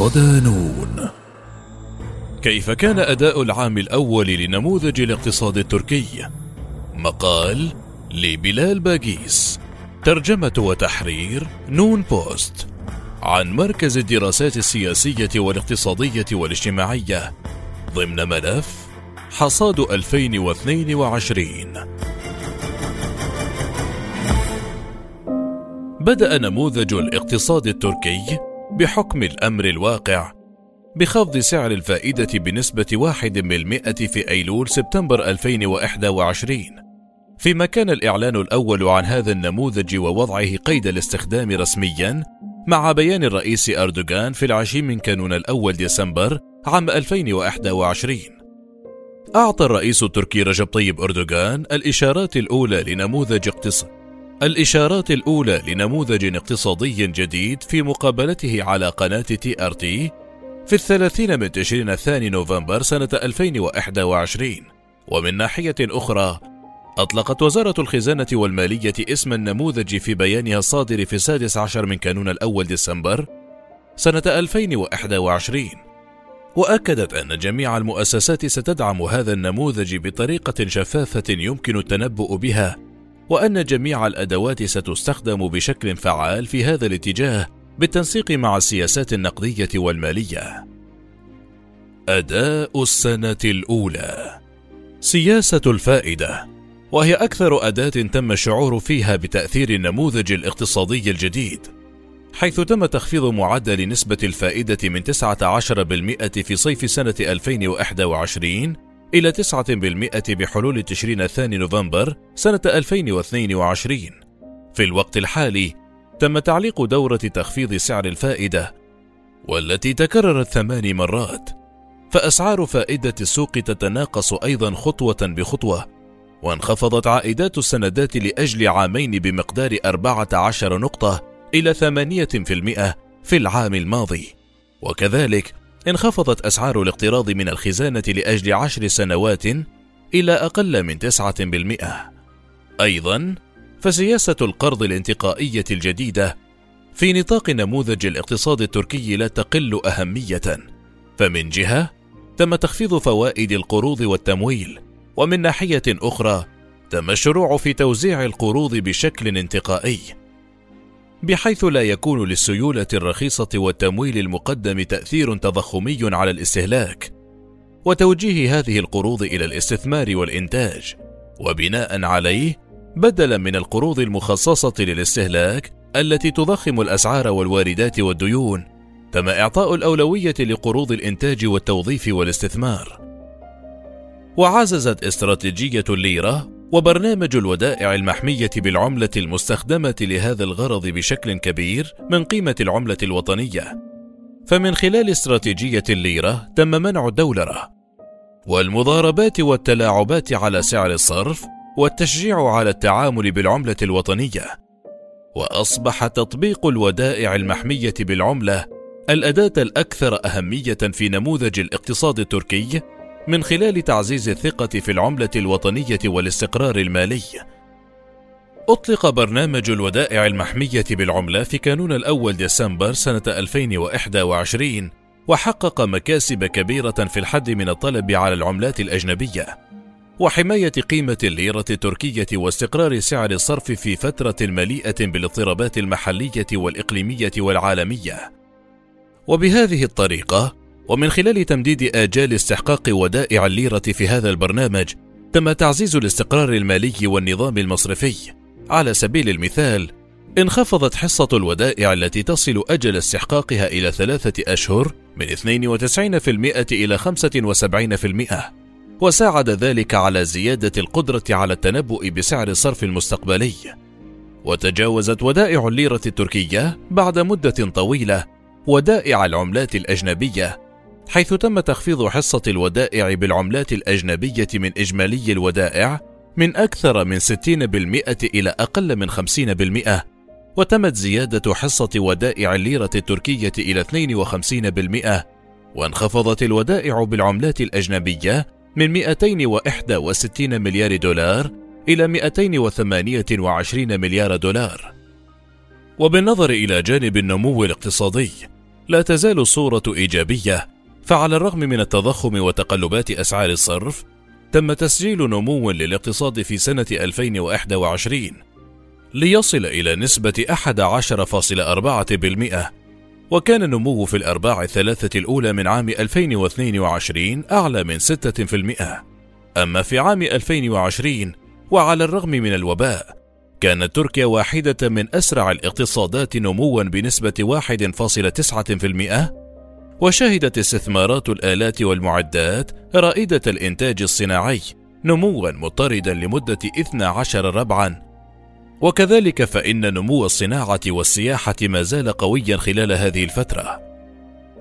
صدانون. كيف كان أداء العام الأول لنموذج الاقتصاد التركي؟ مقال لبلال باقيس. ترجمة وتحرير نون بوست. عن مركز الدراسات السياسية والاقتصادية والاجتماعية. ضمن ملف حصاد 2022 بدأ نموذج الاقتصاد التركي بحكم الأمر الواقع بخفض سعر الفائدة بنسبة واحد بالمئة في أيلول سبتمبر 2021 فيما كان الإعلان الأول عن هذا النموذج ووضعه قيد الاستخدام رسميا مع بيان الرئيس أردوغان في العشرين من كانون الأول ديسمبر عام 2021 أعطى الرئيس التركي رجب طيب أردوغان الإشارات الأولى لنموذج اقتصاد. الإشارات الأولى لنموذج اقتصادي جديد في مقابلته على قناة TRT في الثلاثين من تشرين الثاني نوفمبر سنة 2021 ومن ناحية أخرى أطلقت وزارة الخزانة والمالية اسم النموذج في بيانها الصادر في السادس عشر من كانون الأول ديسمبر سنة 2021 وأكدت أن جميع المؤسسات ستدعم هذا النموذج بطريقة شفافة يمكن التنبؤ بها وأن جميع الأدوات ستستخدم بشكل فعال في هذا الاتجاه بالتنسيق مع السياسات النقدية والمالية. أداء السنة الأولى سياسة الفائدة وهي أكثر أداة تم الشعور فيها بتأثير النموذج الاقتصادي الجديد حيث تم تخفيض معدل نسبة الفائدة من 19% في صيف سنة 2021 إلى 9% بحلول تشرين الثاني نوفمبر سنة 2022 في الوقت الحالي تم تعليق دورة تخفيض سعر الفائدة والتي تكررت ثمان مرات فأسعار فائدة السوق تتناقص أيضا خطوة بخطوة وانخفضت عائدات السندات لأجل عامين بمقدار 14 نقطة إلى 8% في العام الماضي. وكذلك انخفضت أسعار الاقتراض من الخزانة لأجل عشر سنوات إلى أقل من 9% أيضا فسياسة القرض الانتقائية الجديدة في نطاق نموذج الاقتصاد التركي لا تقل أهمية. فمن جهة تم تخفيض فوائد القروض والتمويل ومن ناحية أخرى تم الشروع في توزيع القروض بشكل انتقائي. بحيث لا يكون للسيولة الرخيصة والتمويل المقدم تأثير تضخمي على الاستهلاك. وتوجيه هذه القروض إلى الاستثمار والإنتاج. وبناء عليه بدلا من القروض المخصصة للاستهلاك التي تضخم الأسعار والواردات والديون تم إعطاء الأولوية لقروض الإنتاج والتوظيف والاستثمار. وعززت استراتيجية الليرة وبرنامج الودائع المحمية بالعملة المستخدمة لهذا الغرض بشكل كبير من قيمة العملة الوطنية. فمن خلال استراتيجية الليرة تم منع الدولرة والمضاربات والتلاعبات على سعر الصرف والتشجيع على التعامل بالعملة الوطنية. وأصبح تطبيق الودائع المحمية بالعملة الأداة الأكثر أهمية في نموذج الاقتصاد التركي من خلال تعزيز الثقة في العملة الوطنية والاستقرار المالي. أطلق برنامج الودائع المحمية بالعملة في كانون الأول ديسمبر سنة 2021 وحقق مكاسب كبيرة في الحد من الطلب على العملات الأجنبية وحماية قيمة الليرة التركية واستقرار سعر الصرف في فترة مليئة بالاضطرابات المحلية والإقليمية والعالمية. وبهذه الطريقة ومن خلال تمديد آجال استحقاق ودائع الليرة في هذا البرنامج تم تعزيز الاستقرار المالي والنظام المصرفي. على سبيل المثال انخفضت حصة الودائع التي تصل أجل استحقاقها إلى ثلاثة أشهر من 92% إلى 75% وساعد ذلك على زيادة القدرة على التنبؤ بسعر الصرف المستقبلي. وتجاوزت ودائع الليرة التركية بعد مدة طويلة ودائع العملات الأجنبية حيث تم تخفيض حصة الودائع بالعملات الأجنبية من إجمالي الودائع من أكثر من 60% إلى أقل من 50%، وتمت زيادة حصة ودائع الليرة التركية إلى 52%، وانخفضت الودائع بالعملات الأجنبية من 261 مليار دولار إلى 228 مليار دولار. وبالنظر إلى جانب النمو الاقتصادي، لا تزال الصورة إيجابية، فعلى الرغم من التضخم وتقلبات أسعار الصرف، تم تسجيل نمو للاقتصاد في سنة 2021 ليصل إلى نسبة 11.4% وكان النمو في الأرباع الثلاثة الأولى من عام 2022 أعلى من 6%. أما في عام 2020 وعلى الرغم من الوباء كانت تركيا واحدة من أسرع الاقتصادات نموا بنسبة 1.9% وشهدت استثمارات الآلات والمعدات رائدة الإنتاج الصناعي نموا مضطردا لمدة 12 ربعا. وكذلك فإن نمو الصناعة والسياحة ما زال قويا خلال هذه الفترة.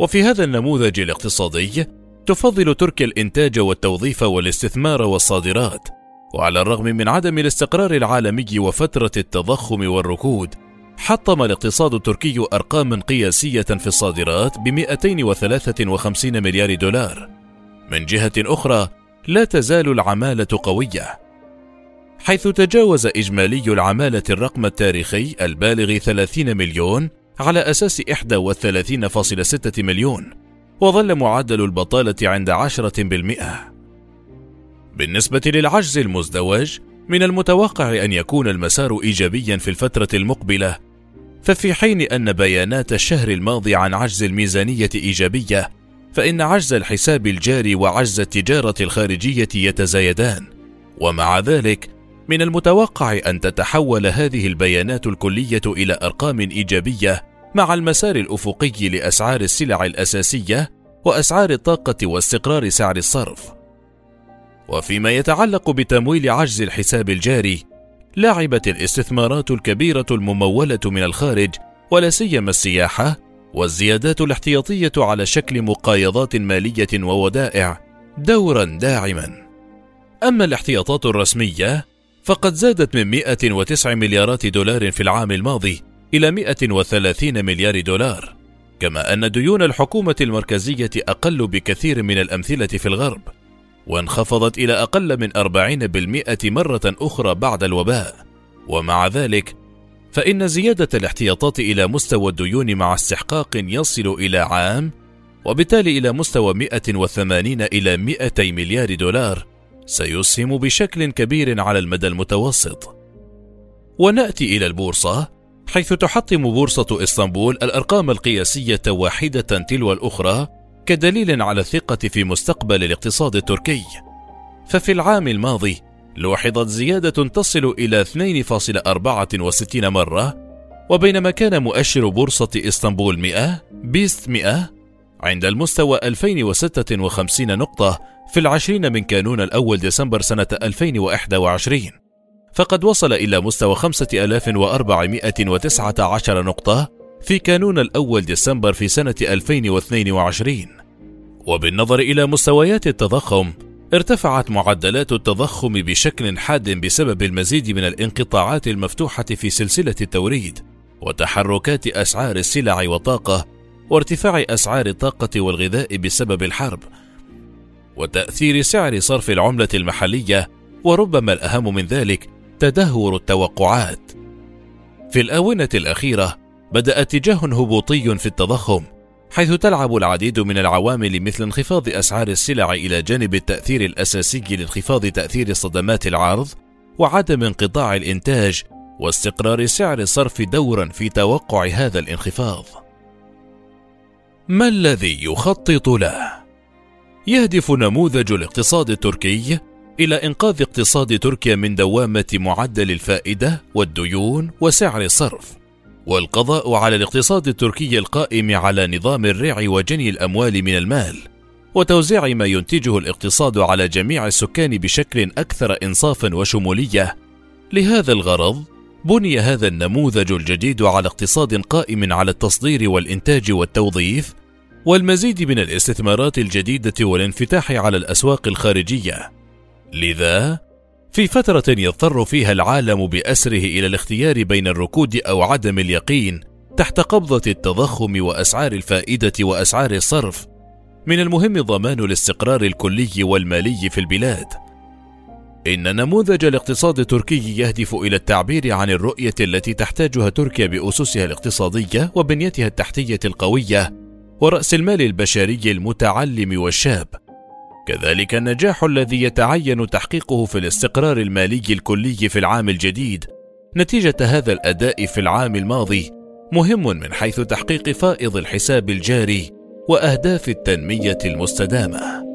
وفي هذا النموذج الاقتصادي تفضل تركيا الإنتاج والتوظيف والاستثمار والصادرات وعلى الرغم من عدم الاستقرار العالمي وفترة التضخم والركود حطم الاقتصاد التركي أرقاما قياسية في الصادرات ب 253 مليار دولار. من جهة أخرى لا تزال العمالة قوية. حيث تجاوز إجمالي العمالة الرقم التاريخي البالغ 30 مليون على أساس 31.6 مليون وظل معدل البطالة عند 10% بالنسبة للعجز المزدوج من المتوقع أن يكون المسار إيجابيا في الفترة المقبلة ففي حين أن بيانات الشهر الماضي عن عجز الميزانية إيجابية فإن عجز الحساب الجاري وعجز التجارة الخارجية يتزايدان ومع ذلك من المتوقع أن تتحول هذه البيانات الكلية إلى أرقام إيجابية مع المسار الأفقي لأسعار السلع الأساسية وأسعار الطاقة واستقرار سعر الصرف. وفيما يتعلق بتمويل عجز الحساب الجاري، لعبت الاستثمارات الكبيرة الممولة من الخارج ولا سيما السياحة والزيادات الاحتياطية على شكل مقايضات مالية وودائع دورا داعما. أما الاحتياطات الرسمية فقد زادت من 109 مليارات دولار في العام الماضي إلى 130 مليار دولار كما أن ديون الحكومة المركزية أقل بكثير من الأمثلة في الغرب وانخفضت إلى أقل من 40% مرة أخرى بعد الوباء. ومع ذلك فإن زيادة الاحتياطات إلى مستوى الديون مع استحقاق يصل إلى عام وبالتالي إلى مستوى 180 إلى 200 مليار دولار سيسهم بشكل كبير على المدى المتوسط. ونأتي إلى البورصة حيث تحطم بورصة إسطنبول الأرقام القياسية واحدة تلو الأخرى كدليل على الثقة في مستقبل الاقتصاد التركي. ففي العام الماضي لوحظت زيادة تصل إلى 2.64 مرة وبينما كان مؤشر بورصة إسطنبول 100 بيست 100 عند المستوى 2056 نقطة في العشرين من كانون الأول ديسمبر سنة 2021 فقد وصل إلى مستوى 5419 نقطة في كانون الأول ديسمبر في سنة 2022 وبالنظر إلى مستويات التضخم ارتفعت معدلات التضخم بشكل حاد بسبب المزيد من الانقطاعات المفتوحة في سلسلة التوريد وتحركات أسعار السلع والطاقة وارتفاع أسعار الطاقة والغذاء بسبب الحرب وتأثير سعر صرف العملة المحلية وربما الأهم من ذلك تدهور التوقعات. في الآونة الأخيرة بدأ اتجاه هبوطي في التضخم حيث تلعب العديد من العوامل مثل انخفاض أسعار السلع إلى جانب التأثير الأساسي لانخفاض تأثير صدمات العرض وعدم انقطاع الإنتاج واستقرار سعر الصرف دورا في توقع هذا الانخفاض. ما الذي يخطط له؟ يهدف نموذج الاقتصاد التركي إلى إنقاذ اقتصاد تركيا من دوامة معدل الفائدة والديون وسعر الصرف والقضاء على الاقتصاد التركي القائم على نظام الرع وجني الأموال من المال وتوزيع ما ينتجه الاقتصاد على جميع السكان بشكل أكثر انصافا وشمولية. لهذا الغرض بني هذا النموذج الجديد على اقتصاد قائم على التصدير والإنتاج والتوظيف والمزيد من الاستثمارات الجديدة والانفتاح على الأسواق الخارجية. لذا في فترة يضطر فيها العالم بأسره إلى الاختيار بين الركود أو عدم اليقين تحت قبضة التضخم وأسعار الفائدة وأسعار الصرف. من المهم ضمان الاستقرار الكلي والمالي في البلاد. إن نموذج الاقتصاد التركي يهدف إلى التعبير عن الرؤية التي تحتاجها تركيا بأسسها الاقتصادية وبنيتها التحتية القوية ورأس المال البشري المتعلم والشاب. كذلك النجاح الذي يتعين تحقيقه في الاستقرار المالي الكلي في العام الجديد نتيجة هذا الأداء في العام الماضي مهم من حيث تحقيق فائض الحساب الجاري وأهداف التنمية المستدامة.